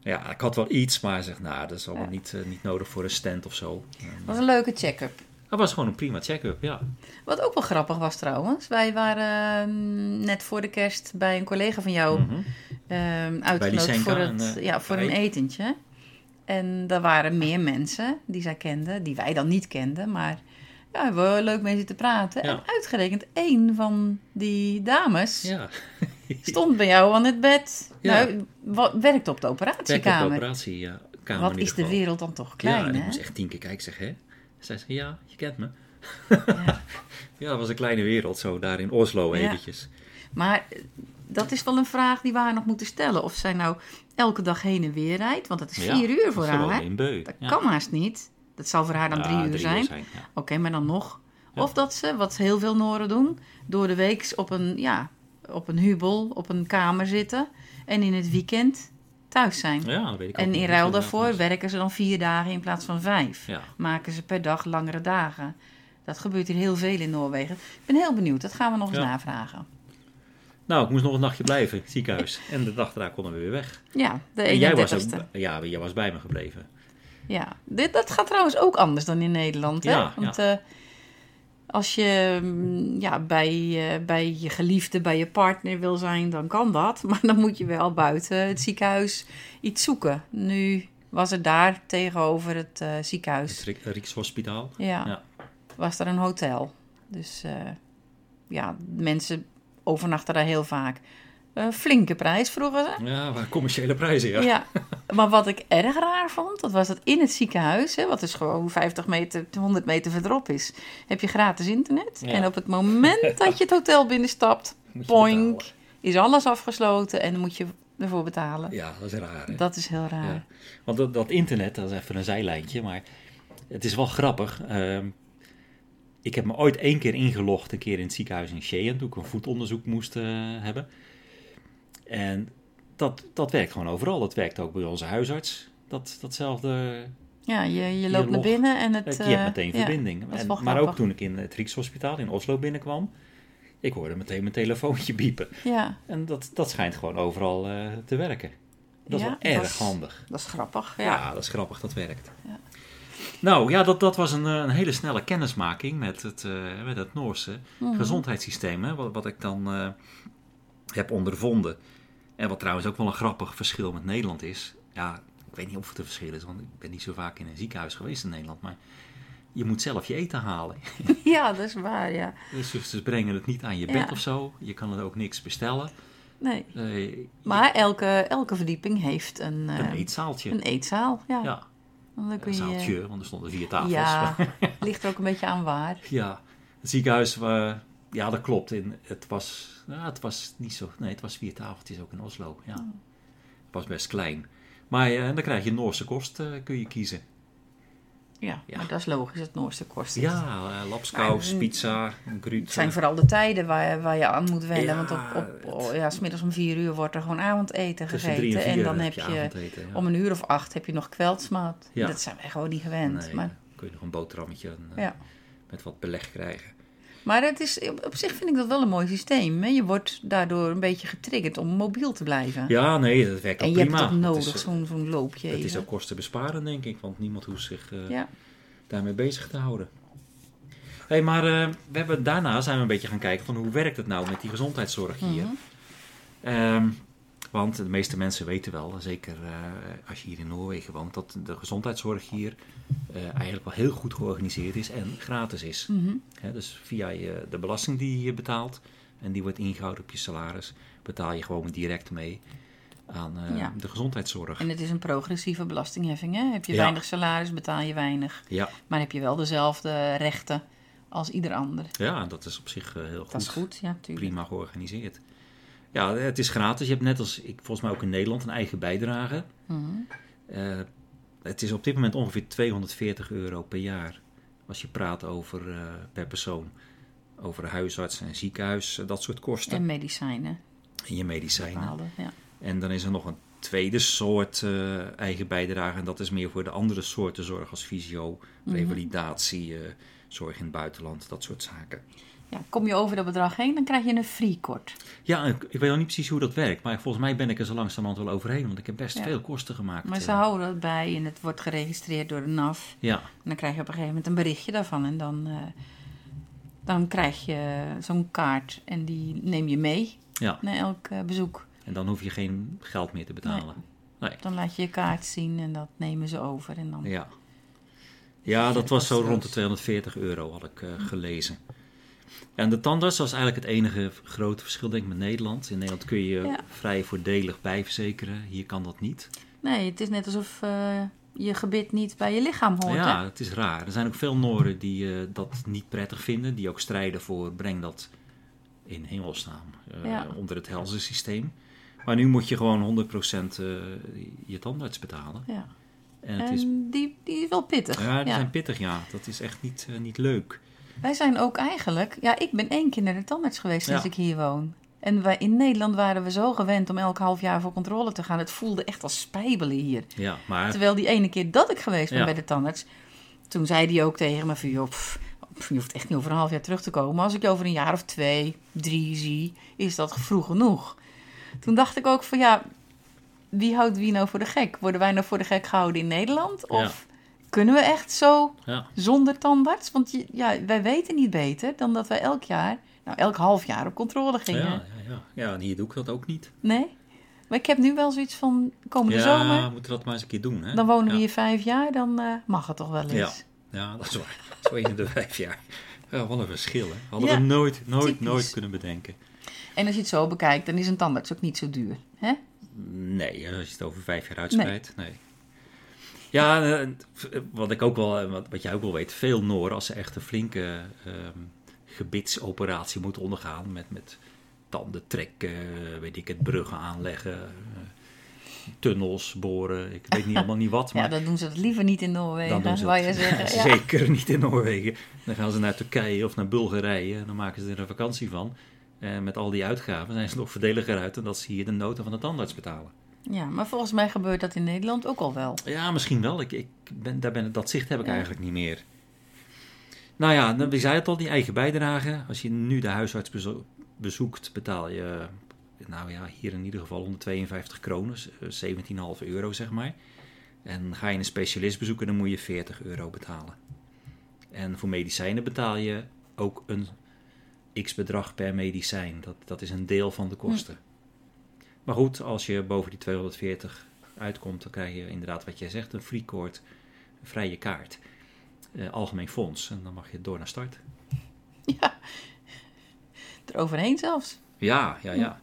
ja, ik had wel iets, maar zeg, nou, dat is allemaal Ja. niet, eh, niet nodig voor een stand of zo. Dat was een leuke check-up. dat was gewoon een prima check-up, ja. Wat ook wel grappig was trouwens. Wij waren mm, net voor de kerst bij een collega van jou Mhm. ehm, uitgenodigd voor, het, eh, ja, voor een etentje. En er waren meer mensen die zij kenden, die wij dan niet kenden. Maar ja, hebben leuk mee zitten praten. Ja. En uitgerekend één van die dames Ja, stond bij jou aan het bed. Ja. Nou, werkt op de werk op de operatiekamer. operatiekamer Wat is de wereld dan toch klein, ja, en ik moest echt tien keer kijken. Zeg, hè? Zei ze, ja, je kent me. Ja. Dat was een kleine wereld, zo daar in Oslo eventjes. Maar eh, dat is wel een vraag die we haar nog moeten stellen. Of zij nou elke dag heen en weer rijdt. Want het is vier uur voor haar. Dat ja. kan haast niet. Dat zal voor haar dan Ja, drie uur zijn. ja. Oké, maar dan nog. Of dat ze, wat heel veel Noren doen, door de week op een, ja, op een hubel, op een kamer zitten. En in het weekend thuis zijn. Ja, dat weet ik en in ruil daarvoor werken ze dan vier dagen in plaats van vijf. Ja. Maken ze per dag langere dagen. Dat gebeurt hier heel veel in Noorwegen. Ik ben heel benieuwd. Dat gaan we nog eens Ja. navragen. Nou, ik moest nog een nachtje blijven ziekenhuis. En de dag daarna konden we weer weg. Ja, de En jij was, 31ste. ook, ja, jij was bij me gebleven. Ja, dit, dat gaat trouwens ook anders dan in Nederland. Hè? Ja, Want eh, als je mm, ja, bij, eh, bij je geliefde, bij je partner wil zijn, dan kan dat. Maar dan moet je wel buiten het ziekenhuis iets zoeken. Nu was er daar tegenover het eh, ziekenhuis, Het Rijkshospitaal. ja, ja. was er een hotel. Dus ja, mensen overnachten daar heel vaak. Een flinke prijs vroegen ze. Ja, commerciële prijzen, ja. Ja. maar wat ik erg raar vond, dat was dat in het ziekenhuis, hè, wat dus gewoon 50 meter, 100 meter verderop is, heb je gratis internet. Ja. En op het moment dat je het hotel binnenstapt, poink, is alles afgesloten en dan moet je ervoor betalen. Ja, dat is raar. hè? Dat is heel raar. Ja. Want dat, dat internet, dat is even een zijlijntje, maar het is wel grappig. Ehm, ik heb me ooit één keer ingelogd, een keer in het ziekenhuis in Skien, toen ik een voetonderzoek moest eh, hebben. En dat, dat werkt gewoon overal. Dat werkt ook bij onze huisarts. Dat, datzelfde, Ja, je, je Je loopt naar binnen en het... je hebt eh, meteen ja, verbinding. En- maar ook toen ik in het Rijkshospitaal in Oslo binnenkwam, ik hoorde meteen mijn telefoontje biepen. Ja, En dat, dat schijnt gewoon overal eh, te werken. Dat is Ja, wel erg dat is- handig. dat is grappig. Ja, Ja. dat is grappig, dat werkt. Ja. Nou ja, dat, dat was een, eh, een hele snelle kennismaking met het, met het Noorse Mhm. gezondheidssysteem. Hè, wat, wat ik dan heb ondervonden. En wat trouwens ook wel een grappig verschil met Nederland is. Ja, ik weet niet of het een verschil is, want ik ben niet zo vaak in een ziekenhuis geweest in Nederland. Maar je moet zelf je eten halen. ja, dat is waar, ja. Dus ze- brengen het niet aan je bed Ja. of zo. Je kan er ook niks bestellen. Nee. Eh, Maar elke, elke verdieping heeft een, eh, een eetzaaltje. een eetzaal. Ja. ja, Dan kun een je, zaaltje, want er stonden vier tafels. Ja, ligt er ook een beetje aan waar. Ja, het ziekenhuis, eh, ja, dat klopt. In, het, was, ja, het was niet zo. Nee, het was vier tafeltjes ook in Oslo. Ja. Het was best klein. Maar eh, dan krijg je Noorse kost, eh, kun je kiezen. Ja, Ja. maar dat is logisch, het Noorse kost. het. Ja, lapskaus, Maar, pizza, gruut. Het zijn vooral de tijden waar, waar je aan moet wennen. Ja, want op, op, oh, ja, smiddags om vier uur wordt er gewoon avondeten gegeten. en dan heb je, avondeten. Ja. om een uur of acht heb je nog kweldsmaat. Ja. Dat zijn wij gewoon niet gewend. nee, Maar, dan kun je nog een boterhammetje en, met wat beleg krijgen. Maar het is, op zich vind ik dat wel een mooi systeem. Hè? Je wordt daardoor een beetje getriggerd om mobiel te blijven. Ja, nee, dat werkt en ook je prima. hebt het nodig, zo'n loopje. Het is ook kostenbesparend, denk ik, want niemand hoeft zich eh, Ja. daarmee bezig te houden. hey, maar eh, we hebben, daarna zijn we een beetje gaan kijken van hoe werkt het nou met die gezondheidszorg hier. Ehm, want de meeste mensen weten wel, zeker eh, als je hier in Noorwegen woont, dat de gezondheidszorg hier eh, eigenlijk wel heel goed georganiseerd is en gratis is. Mhm. Dus via je, de belasting die je betaalt en die wordt ingehouden op je salaris, betaal je gewoon direct mee aan eh, Ja. de gezondheidszorg. En het is een progressieve belastingheffing. Hè? Heb je Ja. weinig salaris, betaal je weinig. Ja, Maar heb je wel dezelfde rechten als ieder ander. ja, dat is op zich eh, heel goed. Dat is goed, ja. Prima georganiseerd. Ja, het is gratis. Je hebt net als ik volgens mij ook in Nederland een eigen bijdrage. Mhm. Eh, het is op dit moment ongeveer 240 euro per jaar. Als je praat over eh, per persoon. Over huisarts en ziekenhuis, eh, dat soort kosten. En medicijnen. En je medicijnen. Bepaalde, ja. En dan is er nog een tweede soort eigen bijdrage. En dat is meer voor de andere soorten zorg als fysio, Mhm. revalidatie, zorg in het buitenland, dat soort zaken. Ja. Kom je over dat bedrag heen, dan krijg je een free-kort. Ja, ik, ik weet nog niet precies hoe dat werkt. Maar volgens mij ben ik er zo langzamerhand wel overheen. Want ik heb best Ja. veel kosten gemaakt. Maar ze eh. houden dat bij en het wordt geregistreerd door de NAF. Ja, En dan krijg je op een gegeven moment een berichtje daarvan. En dan, eh, dan krijg je zo'n kaart en die neem je mee ja. naar elk eh, bezoek. En dan hoef je geen geld meer te betalen. Dan laat je je kaart zien en dat nemen ze over. En dan... Ja. Ja, dat was zo rond de 240 euro, had ik gelezen. En de tandarts was eigenlijk het enige grote verschil, denk ik, met Nederland. In Nederland kun je Ja. vrij voordelig bijverzekeren. Hier kan dat niet. Nee, het is net alsof eh, je gebit niet bij je lichaam hoort. ja, hè? het is raar. Er zijn ook veel Noren die eh, dat niet prettig vinden. Die ook strijden voor breng dat in hemelsnaam eh, Ja. onder het helzensysteem. Maar nu moet je gewoon 100% eh, je tandarts betalen. Ja. En het En is, die, die is wel pittig. ja, die zijn pittig, ja. Dat is echt niet, niet leuk. Wij zijn ook eigenlijk... Ja, ik ben één keer naar de tandarts geweest sinds Ja. ik hier woon. En wij, in Nederland waren we zo gewend om elk half jaar voor controle te gaan. Het voelde echt als spijbelen hier. Ja, maar Terwijl die ene keer dat ik geweest ben Ja. bij de tandarts... Toen zei hij ook tegen me van... Joh, pff, je hoeft echt niet over een half jaar terug te komen. Maar als ik je over een jaar of twee, drie zie... is dat vroeg genoeg. Toen dacht ik ook van ja... Wie houdt wie nou voor de gek? Worden wij nou voor de gek gehouden in Nederland? Of kunnen we echt zo ja, zonder tandarts? Want je, ja, wij weten niet beter dan dat wij elk jaar... Nou, elk half jaar op controle ja, gingen. ja, ja. ja, en hier doe ik dat ook niet. Nee? Maar ik heb nu wel zoiets van... Komende ja, zomer... we moeten dat maar eens een keer doen. Hè? Dan wonen we ja. hier vijf jaar, dan eh, mag het toch wel eens. Ja. Ja, dat is waar. Zo in de vijf jaar. Ja, wat een verschil, hè. Hadden Ja, we nooit, nooit, typisch. nooit kunnen bedenken. En als je het zo bekijkt, dan is een tandarts ook niet zo duur. Hè? Nee, als je het over vijf jaar uitspreidt, nee. Ja, eh, wat ik ook wel, eh, wat, wat jij ook wel weet, veel Noren, als ze echt een flinke ehm, gebitsoperatie moeten ondergaan, met, met tanden trekken, weet ik het, bruggen aanleggen, eh, tunnels boren, ik weet niet allemaal niet wat, maar Ja, dan doen ze het liever niet in Noorwegen, Dan het. je zeggen. Ja. Zeker niet in Noorwegen. Dan gaan ze naar Turkije of naar Bulgarije en dan maken ze er een vakantie van. En met al die uitgaven zijn ze nog voordeliger uit dan dat ze hier de noten van de tandarts betalen. Ja, maar volgens mij gebeurt dat in Nederland ook al wel. Ja, misschien wel. Ik, ik ben, daar ben, dat zicht heb ik Ja. eigenlijk niet meer. Nou ja, dan- we zeiden het al, die eigen bijdrage. Als je nu de huisarts bezo- bezoekt, betaal je, nou ja, hier in ieder geval 152 kronen, eh, 17,5 euro zeg maar. En ga je een specialist bezoeken, dan moet je 40 euro betalen. En voor medicijnen betaal je ook een x-bedrag per medicijn. Dat, dat is een deel van de kosten. Maar goed, als je boven die 240 uitkomt, dan krijg je inderdaad wat jij zegt, een freecourt, een vrije kaart. Eh, algemeen fonds. En dan mag je door naar start. Ja, eroverheen zelfs. Ja, ja, ja.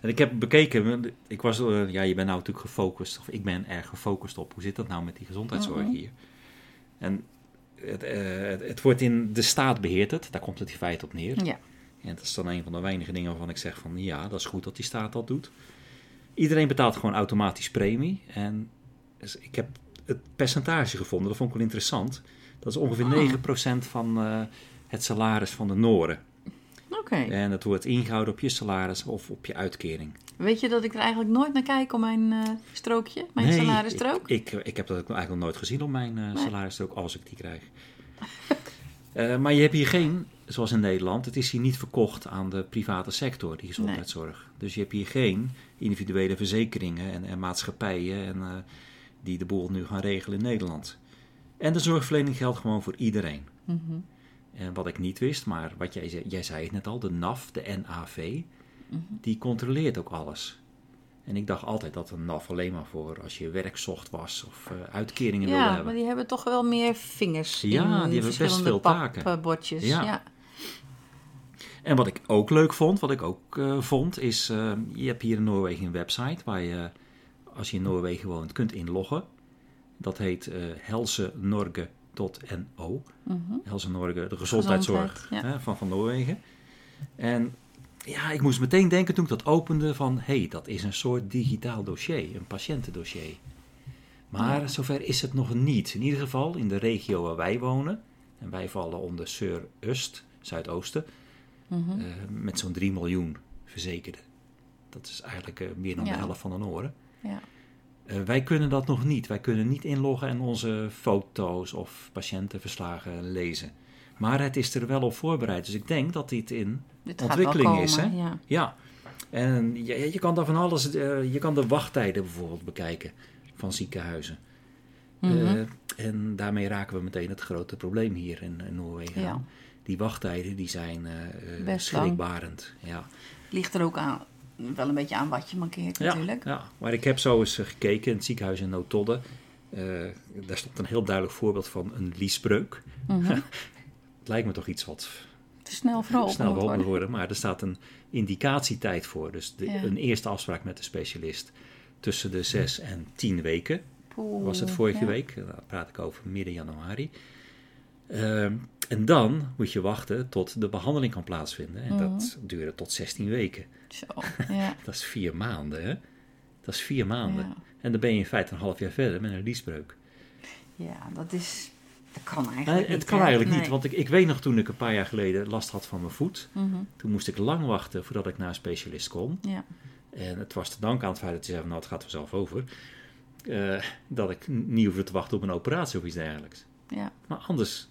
En ik heb bekeken, ik was, eh, ja, je bent nou natuurlijk gefocust, of ik ben erg gefocust op hoe zit dat nou met die gezondheidszorg Mhm. hier. En het, eh, het, het wordt in de staat beheert het, daar komt het in feite op neer. Ja, En dat is dan een van de weinige dingen waarvan ik zeg van ja, dat is goed dat die staat dat doet. Iedereen betaalt gewoon automatisch premie. En dus ik heb het percentage gevonden, dat vond ik wel interessant. Dat is ongeveer Oh. 9% van eh, het salaris van de Noren. oké. En dat wordt ingehouden op je salaris of op je uitkering. Weet je dat ik er eigenlijk nooit naar kijk om mijn eh, strookje, mijn salarisstrook? Ik, ik, ik heb dat eigenlijk nog nooit gezien op mijn Nee. salarisstrook, als ik die krijg. Maar je hebt hier geen zoals in Nederland, het is hier niet verkocht aan de private sector, die gezondheidszorg. Dus je hebt hier geen individuele verzekeringen en, en maatschappijen en, uh, die de boel nu gaan regelen in Nederland. En de zorgverlening geldt gewoon voor iedereen. Mhm. En wat ik niet wist, maar wat jij zei, jij zei het net al, de NAF, de NAV, die controleert ook alles. En ik dacht altijd dat een NAF alleen maar voor als je werk zocht was of uh, uitkeringen wilde Ja, hebben. maar die hebben toch wel meer vingers Ja, in die hebben best veel taken. Ja. Ja. En wat ik ook leuk vond, wat ik ook eh, vond, is eh, je hebt hier in Noorwegen een website waar je, als je in Noorwegen woont, kunt inloggen. Dat heet eh helsenorge.no. Mhm. Helze Norge, de gezondheidszorg Gezondheid, ja. hè, van, van Noorwegen. En ja, ik moest meteen denken toen ik dat opende van, hé, hey, dat is een soort digitaal dossier, een patiëntendossier. Maar Ja. zover is het nog niet. In ieder geval in de regio waar wij wonen, en wij vallen onder Sur-Ust, Zuidoosten, Mhm. eh, met zo'n 3 miljoen verzekerden. Dat is eigenlijk eh, meer dan Ja. de helft van de Noorden. Ja. Eh, wij kunnen dat nog niet. Wij kunnen niet inloggen en onze foto's of patiëntenverslagen lezen. Maar het is er wel op voorbereid. Dus ik denk dat dit in Dit ontwikkeling is. Hè? Ja. Ja. En je, je kan daar van alles. je kan de wachttijden bijvoorbeeld bekijken van ziekenhuizen. Mhm. En daarmee raken we meteen het grote probleem hier in, in Noorwegen. Ja. Die wachttijden die zijn eh, eh, Best lang. schrikbarend. Ja. Ligt er ook aan, wel een beetje aan wat je mankeert natuurlijk. Ja, ja, maar ik heb zo eens eh, gekeken in het ziekenhuis in Nootodde. Daar stond een heel duidelijk voorbeeld van een liesbreuk. Mhm. Het lijkt me toch iets wat Te snel vooral snel worden. worden, maar er staat een indicatietijd voor. Dus de, Ja. een eerste afspraak met de specialist tussen de zes en tien weken Poeh, was het vorige ja. week. Daar praat ik over midden januari. Ehm, en dan moet je wachten tot de behandeling kan plaatsvinden. En dat duurde tot 16 weken. Zo, ja. Dat is vier maanden, hè? Dat is vier maanden. Ja. En dan ben je in feite een half jaar verder met een liesbreuk. ja, dat is... Dat kan Nee, eigenlijk niet. het kan hè? eigenlijk niet, want ik, ik weet nog toen ik een paar jaar geleden last had van mijn voet. Mhm. Toen moest ik lang wachten voordat ik naar een specialist kon. Ja. En het was te danken aan het feit dat ze zeiden, nou het gaat vanzelf over. eh, dat ik niet hoefde te wachten op een operatie of iets dergelijks. Ja. Maar anders,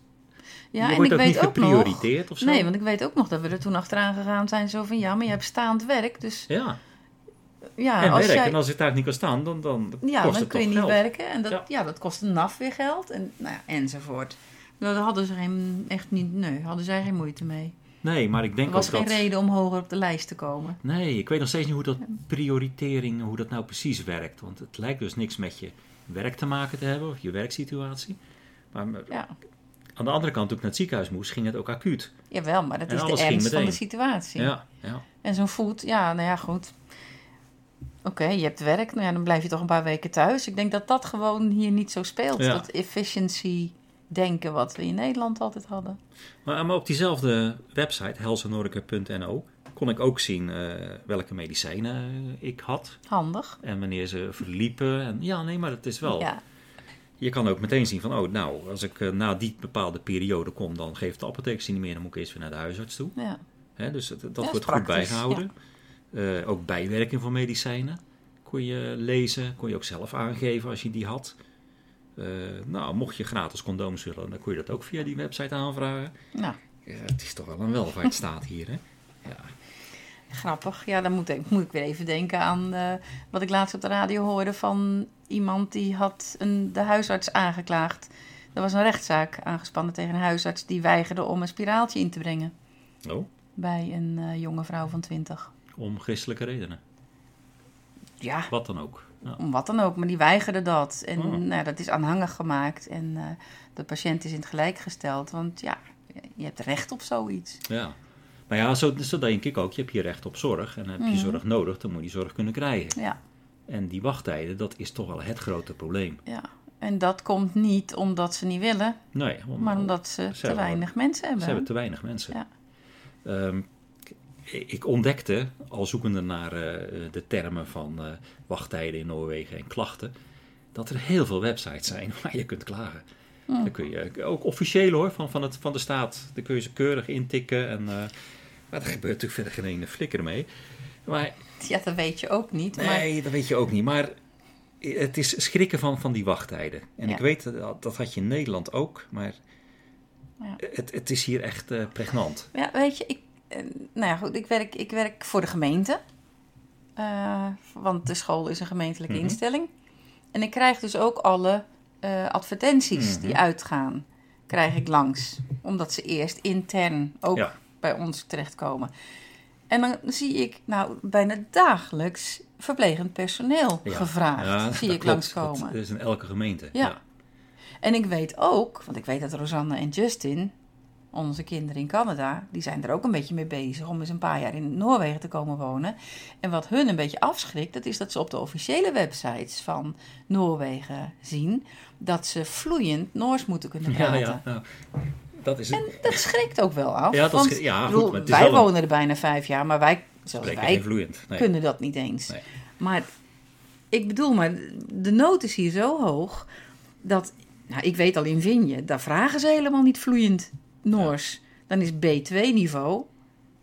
Ja, je en ik niet ook nog... of zo. Nee, want ik weet ook nog dat we er toen achteraan gegaan zijn. Zo van, ja, maar je hebt staand werk. Dus Ja, ja, en als werk. jij... En als ik daar niet kan staan, dan, dan Ja, kost dan het kun je niet geld. werken. En dat, Ja. ja. dat kost een NAF weer geld. En, nou ja, enzovoort. Daar hadden ze geen, echt niet, nee, hadden zij geen moeite mee. Nee, maar ik denk Er was geen dat... reden om hoger op de lijst te komen. Nee, ik weet nog steeds niet hoe dat prioritering, hoe dat nou precies werkt. Want het lijkt dus niks met je werk te maken te hebben, of je werksituatie. Maar Ja, aan de andere kant, toen ik naar het ziekenhuis moest, ging het ook acuut. jawel, maar dat En is de ernst van de situatie. Ja, ja. En zo'n voet, ja, nou ja, goed. Oké, je hebt werk, nou ja, dan blijf je toch een paar weken thuis. Ik denk dat dat gewoon hier niet zo speelt. Ja. Dat efficiency denken wat we in Nederland altijd hadden. Maar, maar op diezelfde website, helsenorke.no, kon ik ook zien eh, welke medicijnen ik had. Handig. En wanneer ze verliepen. En, ja, nee, maar het is wel... Ja, Je kan ook meteen zien van, oh, nou, als ik eh, na die bepaalde periode kom, dan geeft de apotheek ze niet meer. Dan moet ik eerst weer naar de huisarts toe. ja. Hè, dus dat wordt goed bijgehouden. Eh, ook bijwerking van medicijnen kon je lezen, kon je ook zelf aangeven als je die had. Eh, nou, mocht je gratis condooms willen, dan kon je dat ook via die website aanvragen. Nou, Ja, het is toch wel een welvaartsstaat hier, hè? Ja. Grappig. Ja, dan moet ik, moet ik weer even denken aan eh, wat ik laatst op de radio hoorde van iemand die had een, de huisarts aangeklaagd. Er was een rechtszaak aangespannen tegen een huisarts die weigerde om een spiraaltje in te brengen Oh, bij een eh, jonge vrouw van 20. om christelijke redenen. Ja, Wat dan ook. Ja. om wat dan ook, maar die weigerde dat. En Oh. nou, dat is aanhangig gemaakt en eh, de patiënt is in het gelijk gesteld. Want ja, je hebt recht op zoiets. ja. Maar ja, zo, zo denk ik ook. Je hebt hier recht op zorg. En heb je Mhm. zorg nodig, dan moet je die zorg kunnen krijgen. Ja, En die wachttijden, dat is toch wel het grote probleem. ja. En dat komt niet omdat ze niet willen, Nee, om- maar omdat ze te hebben- weinig mensen hebben. Ze hebben te weinig mensen. Ja. Ehm, ik ontdekte, al zoekende naar eh, de termen van eh, wachttijden in Noorwegen en klachten, dat er heel veel websites zijn waar je kunt klagen. Dan kun je, ook officieel hoor, van, van, het, van de staat, dan kun je ze keurig intikken. En, eh, maar daar gebeurt natuurlijk verder geen ene flikker mee. Maar Ja, dat weet je ook niet. Maar nee, dat weet je ook niet. Maar het is schrikken van, van die wachttijden. En Ja. ik weet, dat, dat had je in Nederland ook, maar Ja. Het, het is hier echt eh, pregnant. Ja, weet je, ik, eh, nou ja, goed, ik, werk, ik werk voor de gemeente. Eh, want de school is een gemeentelijke Mhm. instelling. En ik krijg dus ook alle advertenties Mhm. die uitgaan, krijg ik langs. Omdat ze eerst intern ook Ja. Bij ons terechtkomen. En dan zie ik nou bijna dagelijks verplegend personeel Ja. gevraagd. Ja, zie ik klopt. langskomen. Dat is in elke gemeente. Ja. En ik weet ook, want ik weet dat Rosanne en Justin, onze kinderen in Canada, die zijn er ook een beetje mee bezig om eens een paar jaar in Noorwegen te komen wonen. En wat hun een beetje afschrikt, dat is dat ze op de officiële websites van Noorwegen zien dat ze vloeiend Noors moeten kunnen praten. ja, dat is En het. dat schrikt ook wel af. Ja, dat want, schrikt- ja, ik goed, bedoel, maar het is wij een- wonen er bijna vijf jaar, maar wij, Spreken wij. Nee. kunnen dat niet eens. Nee. Maar ik bedoel, maar de nood is hier zo hoog dat, nou, ik weet al in Vinje, daar vragen ze helemaal niet vloeiend Noors. Dan is B2-niveau,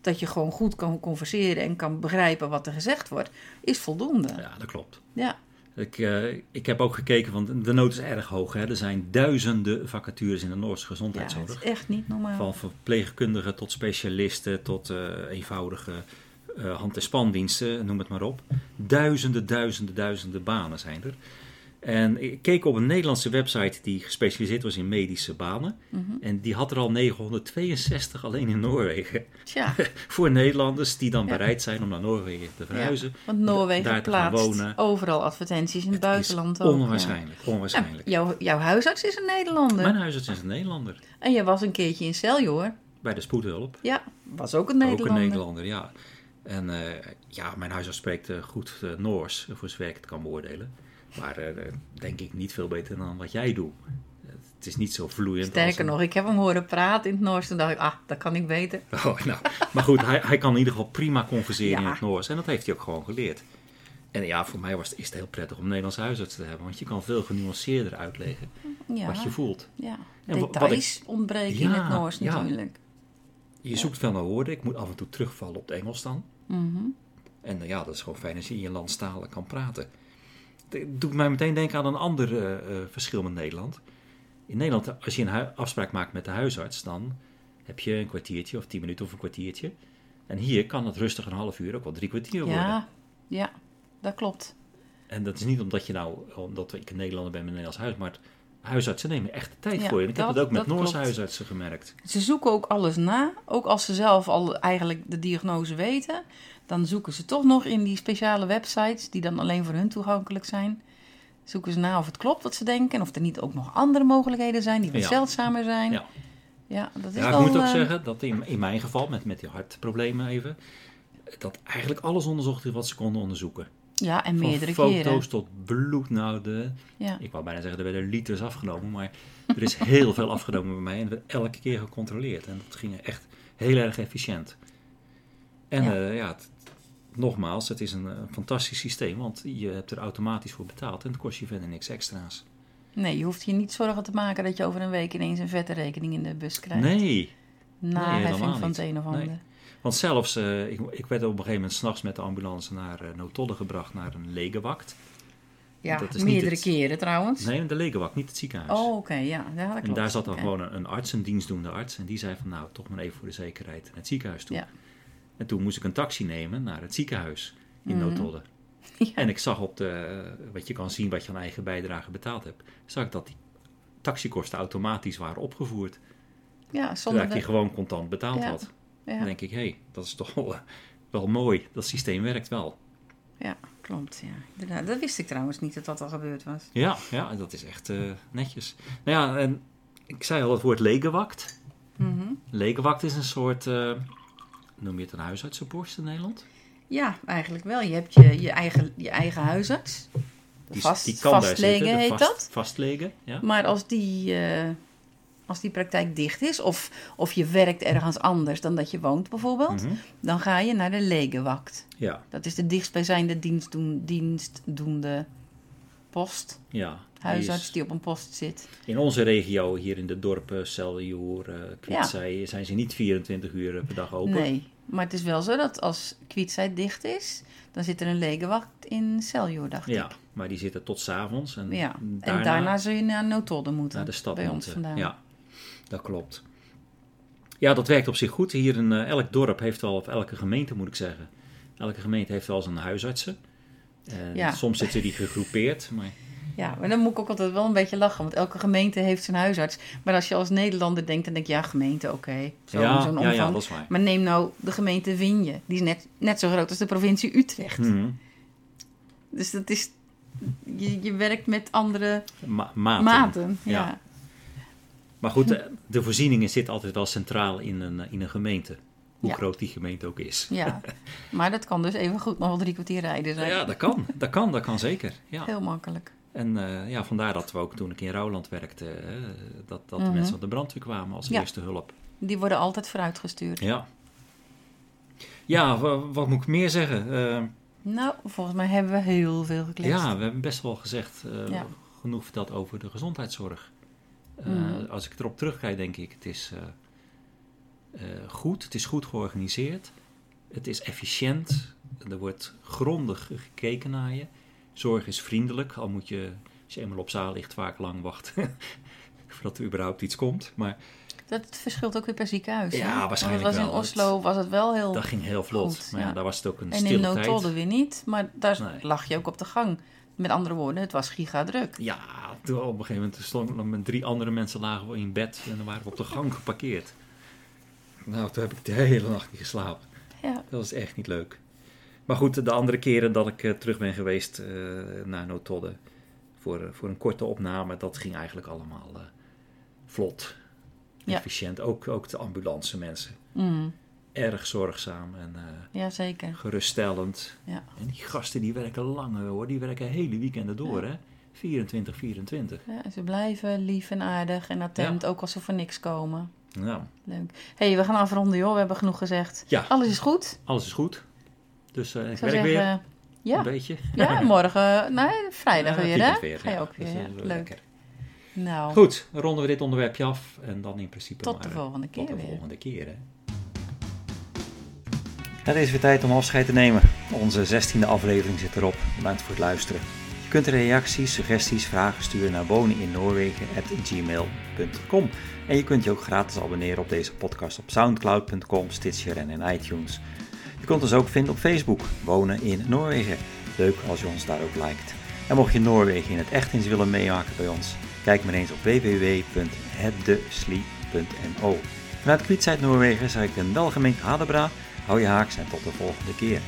dat je gewoon goed kan converseren en kan begrijpen wat er gezegd wordt, is voldoende. Ja, Ja, dat klopt. ja. Ik, eh, ik heb ook gekeken, want de nood is erg hoog. Hè. Er zijn duizenden vacatures in de Noorse gezondheidszorg. is echt niet normaal. Van verpleegkundigen tot specialisten tot eh, eenvoudige eh, hand- en spandiensten, noem het maar op. Duizenden, duizenden, duizenden banen zijn er. En ik keek op een Nederlandse website die gespecialiseerd was in medische banen. Mhm. En die had er al 962 alleen in Noorwegen. Tja, Voor Nederlanders die dan Ja. bereid zijn om naar Noorwegen te verhuizen. want Noorwegen daar te gaan plaatst wonen. overal advertenties in het, Het buitenland ook. onwaarschijnlijk, Ja. onwaarschijnlijk. Ja, jouw, jouw huisarts is een Nederlander. Mijn huisarts is een Nederlander. En je was een keertje in Celjoor. Bij de spoedhulp. Ja, was ook een Nederlander. Ook een Nederlander, ja. En eh, ja, mijn huisarts spreekt eh, goed eh, Noors, voor zover ik het kan beoordelen. Maar eh, denk ik niet veel beter dan wat jij doet. Het is niet zo vloeiend. Sterker een- nog, ik heb hem horen praten in het Noors. Toen dacht ik, ah, dat kan ik beter. Oh, nou, maar goed, hij, hij kan in ieder geval prima converseren in het Noors. En dat heeft hij ook gewoon geleerd. En ja, voor mij was het, is het heel prettig om een Nederlandse huisarts te hebben. Want je kan veel genuanceerder uitleggen Ja, wat je voelt. ja. En details ontbreken in het Noors natuurlijk. Je zoekt veel naar woorden. Ik moet af en toe terugvallen op het Engels dan. Mhm. En eh, ja, dat is gewoon fijn als je in je landstalen kan praten. Doet mij meteen denken aan een ander eh, eh, verschil met Nederland. In Nederland, als je een afspraak maakt met de huisarts, dan heb je een kwartiertje of tien minuten of een kwartiertje. En hier kan het rustig een half uur, ook wel drie kwartier worden. Ja, ja, dat klopt. En dat is niet omdat je nou, omdat ik een Nederlander ben met een Nederlands huis, maar huisartsen nemen echt de tijd Ja, voor je. En ik heb dat- het ook met Noorse huisartsen gemerkt. Ze zoeken ook alles na. Ook als ze zelf al eigenlijk de diagnose weten. Dan zoeken ze toch nog in die speciale websites, die dan alleen voor hun toegankelijk zijn. Zoeken ze na of het klopt wat ze denken. En of er niet ook nog andere mogelijkheden zijn die wat Ja. zeldzamer zijn. Ja. Ja, dat is Ja, ik wel... moet ook eh, zeggen dat in, in mijn geval, met, met die hartproblemen even, dat eigenlijk alles onderzocht is wat ze konden onderzoeken. Ja, en Van meerdere foto's keren. tot bloed. Nou, de, Ja. ik wou bijna zeggen, er werden liters afgenomen. Maar er is heel veel afgenomen bij mij. En er werd elke keer gecontroleerd. En dat ging echt heel erg efficiënt. En Ja. ja, ja het- nogmaals, het is een, eh, fantastisch systeem. Want je hebt er automatisch voor betaald. En het kost je verder niks extra's. Nee, je hoeft je niet zorgen te maken dat je over een week ineens een vette rekening in de bus krijgt. Nee, Naheffing helemaal van niet. het een of Nee. Want zelfs, eh, ik, ik werd op een gegeven moment s'nachts met de ambulance naar uh, gebracht. Naar een legenwacht. Ja, Dat is meerdere het- keren trouwens. Nee, de legenwacht, niet het ziekenhuis. Oh, oké, ja. ja dat En klopt. daar zat dan gewoon een, een arts, een dienstdoende arts. En die zei van nou, toch maar even voor de zekerheid naar het ziekenhuis toe. Ja. En toen moest ik een taxi nemen naar het ziekenhuis in. Nootodde. Ja. En ik zag op de, wat je kan zien wat je aan eigen bijdrage betaald hebt, zag ik dat die taxikosten automatisch waren opgevoerd. Ja, zonder ik die gewoon contant betaald Ja. had. Ja. Dan denk ik, hé, hey, dat is toch wel, wel mooi. Dat systeem werkt wel. Ja, klopt. Ja. Inderdaad. Dat wist ik trouwens niet dat dat al gebeurd was. Ja, ja dat is echt eh, netjes. Nou ja, en ik zei al het woord legenwacht. Mhm. Legenwacht is een soort, eh, noem je het een huisartsenpost in Nederland? Ja, eigenlijk wel. Je hebt je, je, eigen, je eigen huisarts. Die, Vast, die kan daar zitten, heet vast, dat. Vastlegen, ja. Maar als die, eh, als die praktijk dicht is, of, of je werkt ergens anders dan dat je woont bijvoorbeeld, Mhm. dan ga je naar de legenwacht. Ja, Dat is de dichtstbijzijnde dienstdoen, dienstdoende post. ja. Huisarts is- die op een post zit. in onze regio, hier in de dorpen, Celjoer, uh, zijn ze niet 24 uur per dag open. Nee, maar het is wel zo dat als Kwietsheid dicht is, dan zit er een legenwacht in Celjoor, dacht Ja, ik. maar die zitten tot s'avonds. En Ja, daarna, en daarna zul je naar Nootodde moeten. naar de stad bij ons vandaan. Ja, dat klopt. Ja, dat werkt op zich goed. Hier in eh, elk dorp heeft wel, of elke gemeente moet ik zeggen, elke gemeente heeft wel zijn huisartsen. En Ja. Soms zitten die gegroepeerd, maar Ja, maar dan moet ik ook altijd wel een beetje lachen, want elke gemeente heeft zijn huisarts. Maar als je als Nederlander denkt, dan denk je, ja, gemeente, oké. Zo, ja, zo'n ja, omvang. ja, waar. Maar neem nou de gemeente Winje. Die is net, net zo groot als de provincie Utrecht. Mhm. Dus dat is... Je, je werkt met andere Ma- maten. maten. ja. Maar goed, eh, de voorzieningen zitten altijd wel centraal in een, eh, in een gemeente. Hoe Ja. groot die gemeente ook is. Ja. maar dat kan dus even goed nog wel drie kwartier rijden zijn. Ja, dat kan. Dat kan, dat kan zeker. Ja. Heel makkelijk. En eh, ja, vandaar dat we ook toen ik in Rouwland werkte, dat, dat de Mhm. mensen van de brandweer kwamen als Ja. eerste hulp. Die worden altijd vooruitgestuurd. Ja. Ja, wa- wat, moet ik meer zeggen? Nou, volgens mij hebben we heel veel gekletst. ja, we hebben best wel gezegd, Ja. genoeg verteld over de gezondheidszorg. Eh, Mhm. Als ik erop terugkijk, denk ik, het is eh, eh, goed, het is goed georganiseerd, het is efficiënt, er wordt grondig gekeken naar je. Zorg is vriendelijk, al moet je, als je eenmaal op zaal ligt, vaak lang wachten voordat er überhaupt iets komt. Maar Dat verschilt ook weer per ziekenhuis. Ja, waarschijnlijk was wel. in Oslo was het wel heel... dat ging heel vlot. Goed, maar ja, ja. daar was het ook een en in stille tijd. Nootolde weer niet. Maar daar Nee. lag je ook op de gang. Met andere woorden, het was gigadruk. Ja, toen op een gegeven moment stonden we met drie andere mensen lagen we in bed en dan waren we op de gang geparkeerd. Nou, toen heb ik de hele nacht niet geslapen. Ja, Dat was echt niet leuk. Maar goed, de andere keren dat ik eh, terug ben geweest eh, naar Nootodde voor, eh, voor een korte opname, dat ging eigenlijk allemaal vlot, Ja. efficiënt. Ook, ook de ambulance mensen. mm, Erg zorgzaam en eh, ja zeker. geruststellend. Ja. En die gasten die werken lang hoor, die werken hele weekenden door hè. 24, 24. Ja, ze blijven lief en aardig en attent, ook als ze voor niks komen. Nou, Leuk. hey, we gaan afronden joh, we hebben genoeg gezegd. Ja. Alles is goed. alles is goed. Dus eh, ik Ik werk zeggen, weer een ja, beetje. ja, morgen, nee, vrijdag Ja, weer hè? weer, Ga je ja. ook weer, Dus, ja. Leuk. lekker. Nou, Goed, ronden we dit onderwerpje af en dan in principe Tot maar, de volgende keer Tot de weer. volgende keer hè. Het is weer tijd om afscheid te nemen. Onze 16e aflevering zit erop. Bedankt voor het luisteren. Je kunt reacties, suggesties, vragen sturen naar woneninnoorwegen.gmail.com En je kunt je ook gratis abonneren op deze podcast op soundcloud.com, Stitcher en in iTunes. Je kunt ons ook vinden op Facebook, Wonen in Noorwegen. Leuk als je ons daar ook liked. En mocht je Noorwegen in het echt eens willen meemaken bij ons, kijk maar eens op www.hetdesli.no. Vanuit Kwietzijd Noorwegen zeg ik een welgemeend Hadebra, hou je haaks en tot de volgende keer.